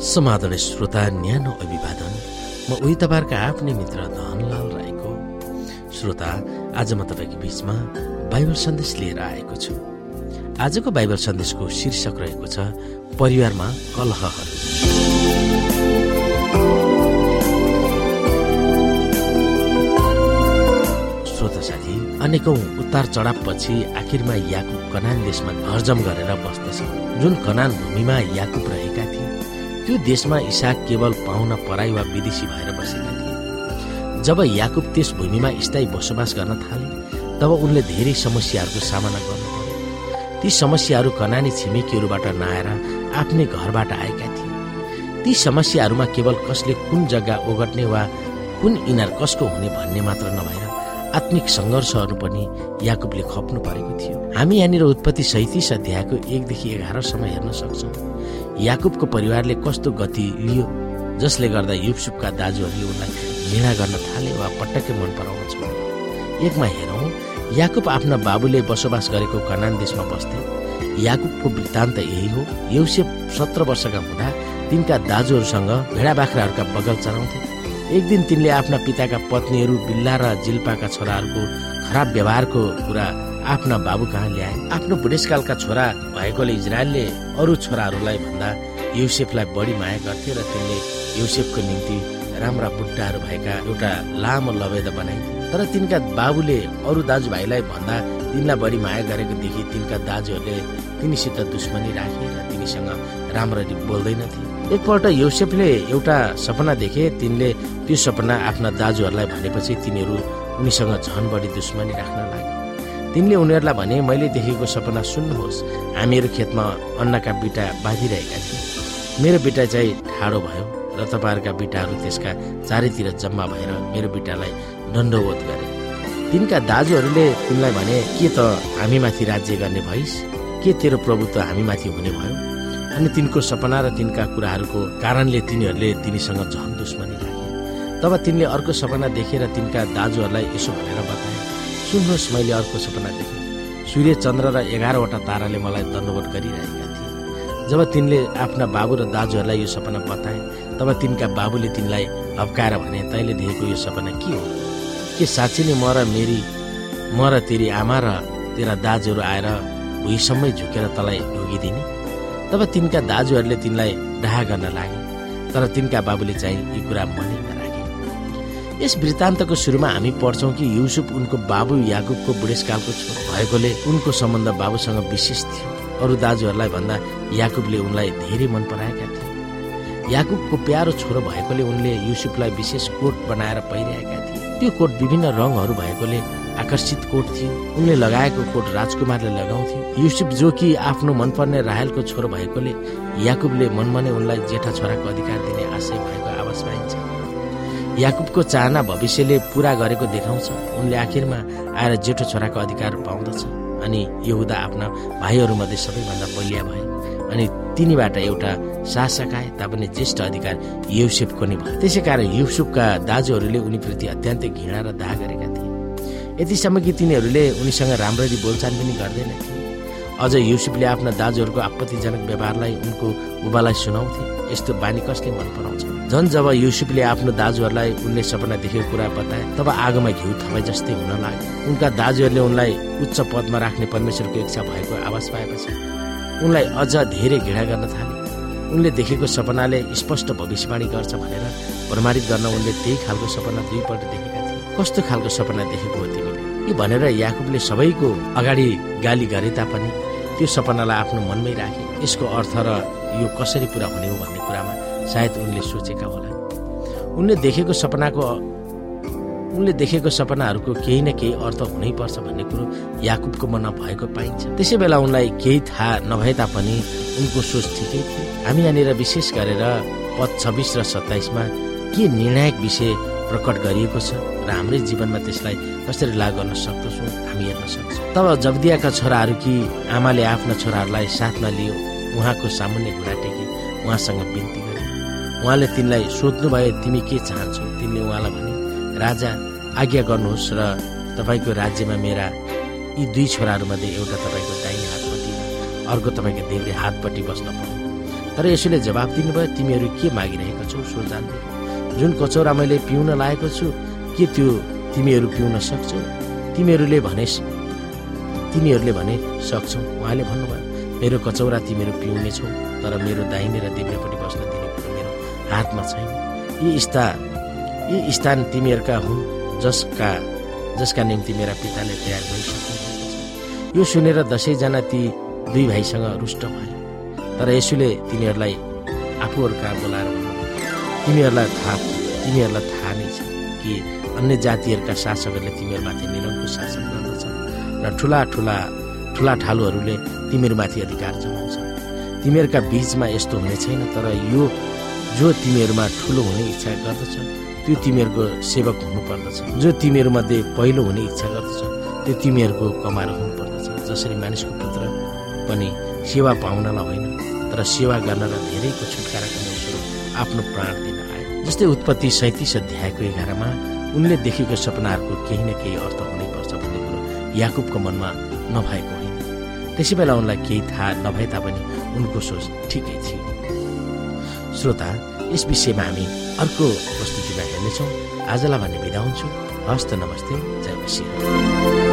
समाधान श्रोता न्यानो अभिवादन म उही तपाईँहरूका आफ्नै मित्र धनलाल राईको। श्रोता आज म तपाईँको बिचमा बाइबल सन्देश लिएर आएको छु। आजको बाइबल सन्देशको शीर्षक रहेको छ परिवारमा कलहहरू। श्रोता साथी अनेकौं उतार चढावपछि आखिरमा याकुब कनान देशमा घरजम गरेर बस्दछ। जुन कनान भूमिमा याकुब रहेका थिए त्यो देशमा इसाक केवल पाहुना पराई वा विदेशी भएर बसेका थिए। जब याकुब त्यस भूमिमा स्थायी बसोबास गर्न थाले तब उनले धेरै समस्याहरूको सामना गर्नु पर्यो ती समस्याहरू कनानी छिमेकीहरूबाट नआएर आफ्नै घरबाट आएका थिए। ती समस्याहरूमा केवल कसले कुन जग्गा ओगट्ने वा कुन इनार कसको हुने भन्ने मात्र नभएर आत्मिक सङ्घर्षहरू पनि याकुबले खप्नु परेको थियो। हामी यहाँनिर उत्पत्ति सैतिस अध्यायको एकदेखि एघारसम्म हेर्न सक्छौँ। याकुबको परिवारले कस्तो गति लियो जसले गर्दा युसुफका दाजुहरूले उनलाई घृणा गर्न थाले वा पटक्कै मन पराउन एकमा हेरौँ याकुब आफ्ना बाबुले बसोबास गरेको कनान देशमा बस्थे। याकुबको वृत्तान्त यही हो यौसेफ सत्र वर्षका हुँदा तिनका दाजुहरूसँग भेडा बाख्राहरूका बगल चलाउँथे। एक दिन तिनले आफ्ना पिताका पत्नीहरू बिल्ला र जिल्पाका छोराहरूको खराब व्यवहारको कुरा आफ्ना बाबु कहाँ ल्याए आफ्नो बुढेसकालका छोरा भएकोले इजरायलले अरू छोराहरूलाई भन्दा युसेफलाई बढी माया गर्थे र तिनले युसेफको निम्ति राम्रा बुट्टाहरू भएका एउटा लामो लवेद बनाइदिए तर तिनका बाबुले अरू दाजुभाइलाई भन्दा तिनलाई बढी माया गरेको देखि तिनका दाजुहरूले तिनीसित दुश्मनी राखे र तिनीसँग राम्ररी बोल्दैनथे। एकपल्ट युसेफले एउटा सपना देखे तिनले त्यो सपना आफ्ना दाजुहरूलाई भनेपछि तिनीहरू उनीसँग झन बढी दुश्मनी राख्न लागे। तिनले उनीहरूलाई भने मैले देखेको सपना सुन्नुहोस्। हामीहरू खेतमा अन्नका बिटा बाँधिरहेका थियौँ। मेरो बिटा चाहिँ ठाडो भयो र तपाईँहरूका बिटाहरू त्यसका चारैतिर जम्मा भएर मेरो बिटालाई दण्डवोध गरे। तिनका दाजुहरूले तिनलाई भने के त हामीमाथि राज्य गर्ने भइस? के तेरो प्रभुत्व हामीमाथि हुने भयो? अनि तिनको सपना र तिनका कुराहरूको कारणले तिनीहरूले तिनीसँग झन दुश्मनी राखे। तब तिनले अर्को सपना देखेर तिनका दाजुहरूलाई यसो भनेर बताए। सुन्नुहोस् मैले अर्को सपना देखेँ। सूर्य चन्द्र र एघारवटा ताराले मलाई दण्डवट गरिरहेका थिए। जब तिनले आफ्ना बाबु र दाजुहरूलाई यो सपना बताए तब तिनका बाबुले तिनलाई हप्काएर भने तैँले देखेको यो सपना के हो? के साँच्ची नै म र मेरी म र तेरी आमा र तेरा दाजुहरू आएर भुइँसम्मै झुकेर तँलाई ढोगिदिने तब तिनका दाजुहरूले तिनलाई डाहा गर्न लागे। तर तिनका बाबुले चाहिँ यो कुरा मनै यस वृत्तान्तको सुरुमा हामी पढ्छौँ कि युसुफ उनको बाबु याकुबको बुढेसकालको छोरो भएकोले उनको सम्बन्ध बाबुसँग विशेष थियो। अरू दाजुहरूलाई भन्दा याकुबले उनलाई धेरै मन पराएका थिए। याकुबको प्यारो छोरो भएकोले उनले युसुफलाई विशेष कोट बनाएर पहिरहेका थिए। त्यो कोट विभिन्न रङहरू भएकोले आकर्षित कोट थियो। उनले लगाएको कोट राजकुमारले लगाउँथ्यो युसुफ जो कि आफ्नो मनपर्ने राहेलको छोरो भएकोले याकुबले मनमा नै उनलाई जेठा छोराको अधिकार दिने आशय भएको आवाज पाइन्छ। याकुबको चाहना भविष्यले पूरा गरेको देखाउँछ। उनले आखिरमा आएर जेठो छोराको अधिकार पाउँदछ। अनि यहुदा आफ्ना भाइहरूमध्ये सबैभन्दा बलिया भए। अनि तिनीबाट एउटा शासक आए तापनि ज्येष्ठ अधिकार युसेफको नै भयो। त्यसै कारण युसुफका दाजुहरूले उनीप्रति अत्यन्तै घृणा र दाह गरेका थिए। यतिसम्म कि तिनीहरूले उनीसँग राम्ररी बोलचाल पनि गर्दैन थिए अझ युसुफले आफ्ना दाजुहरूको आपत्तिजनक व्यवहारलाई उनको बुबालाई सुनाउँथे। यस्तो बानी कसले मन पराउँछ? झन् जब युसुफले आफ्नो दाजुहरूलाई उनले सपना देखेको कुरा बताए तब आगोमा घिउ थपाई जस्तै हुन लाग्यो। उनका दाजुहरूले उनलाई उच्च पदमा राख्ने परमेश्वरको इच्छा भएको आवाज पाएपछि उनलाई अझ धेरै घृणा गर्न थाले। उनले देखेको सपनाले स्पष्ट भविष्यवाणी गर्छ भनेर प्रमाणित गर्न उनले त्यही खालको सपना दुईपल्ट देखेका थिए। कस्तो खालको सपना देखेको हो तिमीले? यी भनेर याकुबले सबैको अगाडि गाली गरे तापनि त्यो सपनालाई आफ्नो मनमै राखे। यसको अर्थ र यो कसरी पुरा हुने हो भन्ने कुरामा सायद उनले सोचेका होला उनले देखेको सपनाको उनले देखेको सपनाहरूको केही न केही अर्थ हुनैपर्छ भन्ने कुरो याकुबको मनमा भएको पाइन्छ। त्यसै बेला उनलाई केही थाहा नभए तापनि उनको सोच ठिकै थियो। हामी यहाँनिर विशेष गरेर पद छब्बिस र सत्ताइसमा के निर्णायक विषय प्रकट गरिएको छ र हाम्रै जीवनमा त्यसलाई कसरी लागू गर्न सक्दछौँ हामी हेर्न सक्छौँ। तब जब्दियाका छोराहरू कि आमाले आफ्ना छोराहरूलाई साथमा लियो उहाँको सामान्य घुँडा टेकी उहाँसँग बिन्ती गरे। उहाँले तिनलाई सोध्नुभयो तिमी के चाहन्छौ? तिनले उहाँलाई भने राजा आज्ञा गर्नुहोस् र तपाईँको राज्यमा मेरा यी दुई छोराहरूमध्ये एउटा तपाईँको दाहिने हातपट्टि अर्को तपाईँको देब्रे हातपट्टि बस्न पाउँ तर यसोले जवाब दिनुभयो तिमीहरू के मागिरहेका छौ? सो जान्दै जुन कचौरा मैले पिउन लागेको छु के त्यो तिमीहरू पिउन सक्छौ? तिमीहरूले भने तिमीहरूले भने सक्छौ। उहाँले भन्नुभयो मेरो कचौरा तिमीहरू पिउनेछौ तर मेरो दाहिने र दिव्यपट्टि बस्न दिने कुरो मेरो हातमा छैन। यी स्था यी स्थान तिमीहरूका हुन् जसका जसका निम्ति मेरा पिताले तयार गरिसक्नु यो सुनेर दसैँजना ती दुई भाइसँग रुष्ट भए। तर यसुले तिनीहरूलाई आफूहरूका बोलाएर तिमीहरूलाई थाहा तिमीहरूलाई थाहा नै छ कि अन्य जातिहरूका शासकहरूले तिमीहरूमाथि निरङ्कुश शासन गर्दछ। र ठुला ठुला ठुला ठालुहरूले तिमीहरूमाथि अधिकार जमाउँछ। तिमीहरूका बिचमा यस्तो हुने छैन तर यो जो तिमीहरूमा ठुलो हुने इच्छा गर्दछ त्यो तिमीहरूको सेवक हुनुपर्दछ। जो तिमीहरूमध्ये पहिलो हुने इच्छा गर्दछ त्यो तिमीहरूको कमारो हुनुपर्दछ। जसरी मानिसको पुत्र पनि सेवा पाउनलाई होइन तर सेवा गर्न र धेरैको छुटकाराको स्वरूप आफ्नो प्राण दिन आयो। जस्तै उत्पत्ति सैतिस अध्यायको एघारमा उनले देखेको सपनाहरूको केही न केही अर्थ कुरो याकुबको मनमा नभएको होइन। त्यसै बेला उनलाई केही थाहा नभए तापनि उनको सोच ठिकै थियो। श्रोता यस विषयमा हामी अर्को प्रस्तुतिमा हेर्नेछौँ। आजलाई भने बिदा हुन्छु। हस्त नमस्ते। जय मसिंह।